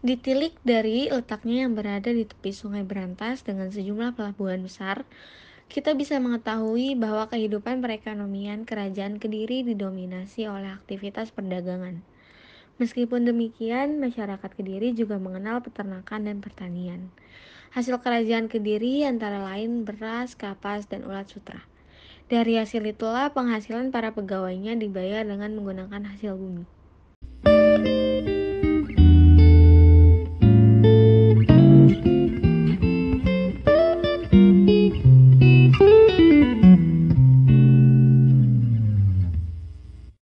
Ditilik dari letaknya yang berada di tepi sungai berantas dengan sejumlah pelabuhan besar, kita bisa mengetahui bahwa kehidupan perekonomian kerajaan Kediri didominasi oleh aktivitas perdagangan. Meskipun demikian, masyarakat Kediri juga mengenal peternakan dan pertanian. Hasil kerajaan Kediri antara lain beras, kapas, dan ulat sutra. Dari hasil itulah penghasilan para pegawainya dibayar dengan menggunakan hasil bumi.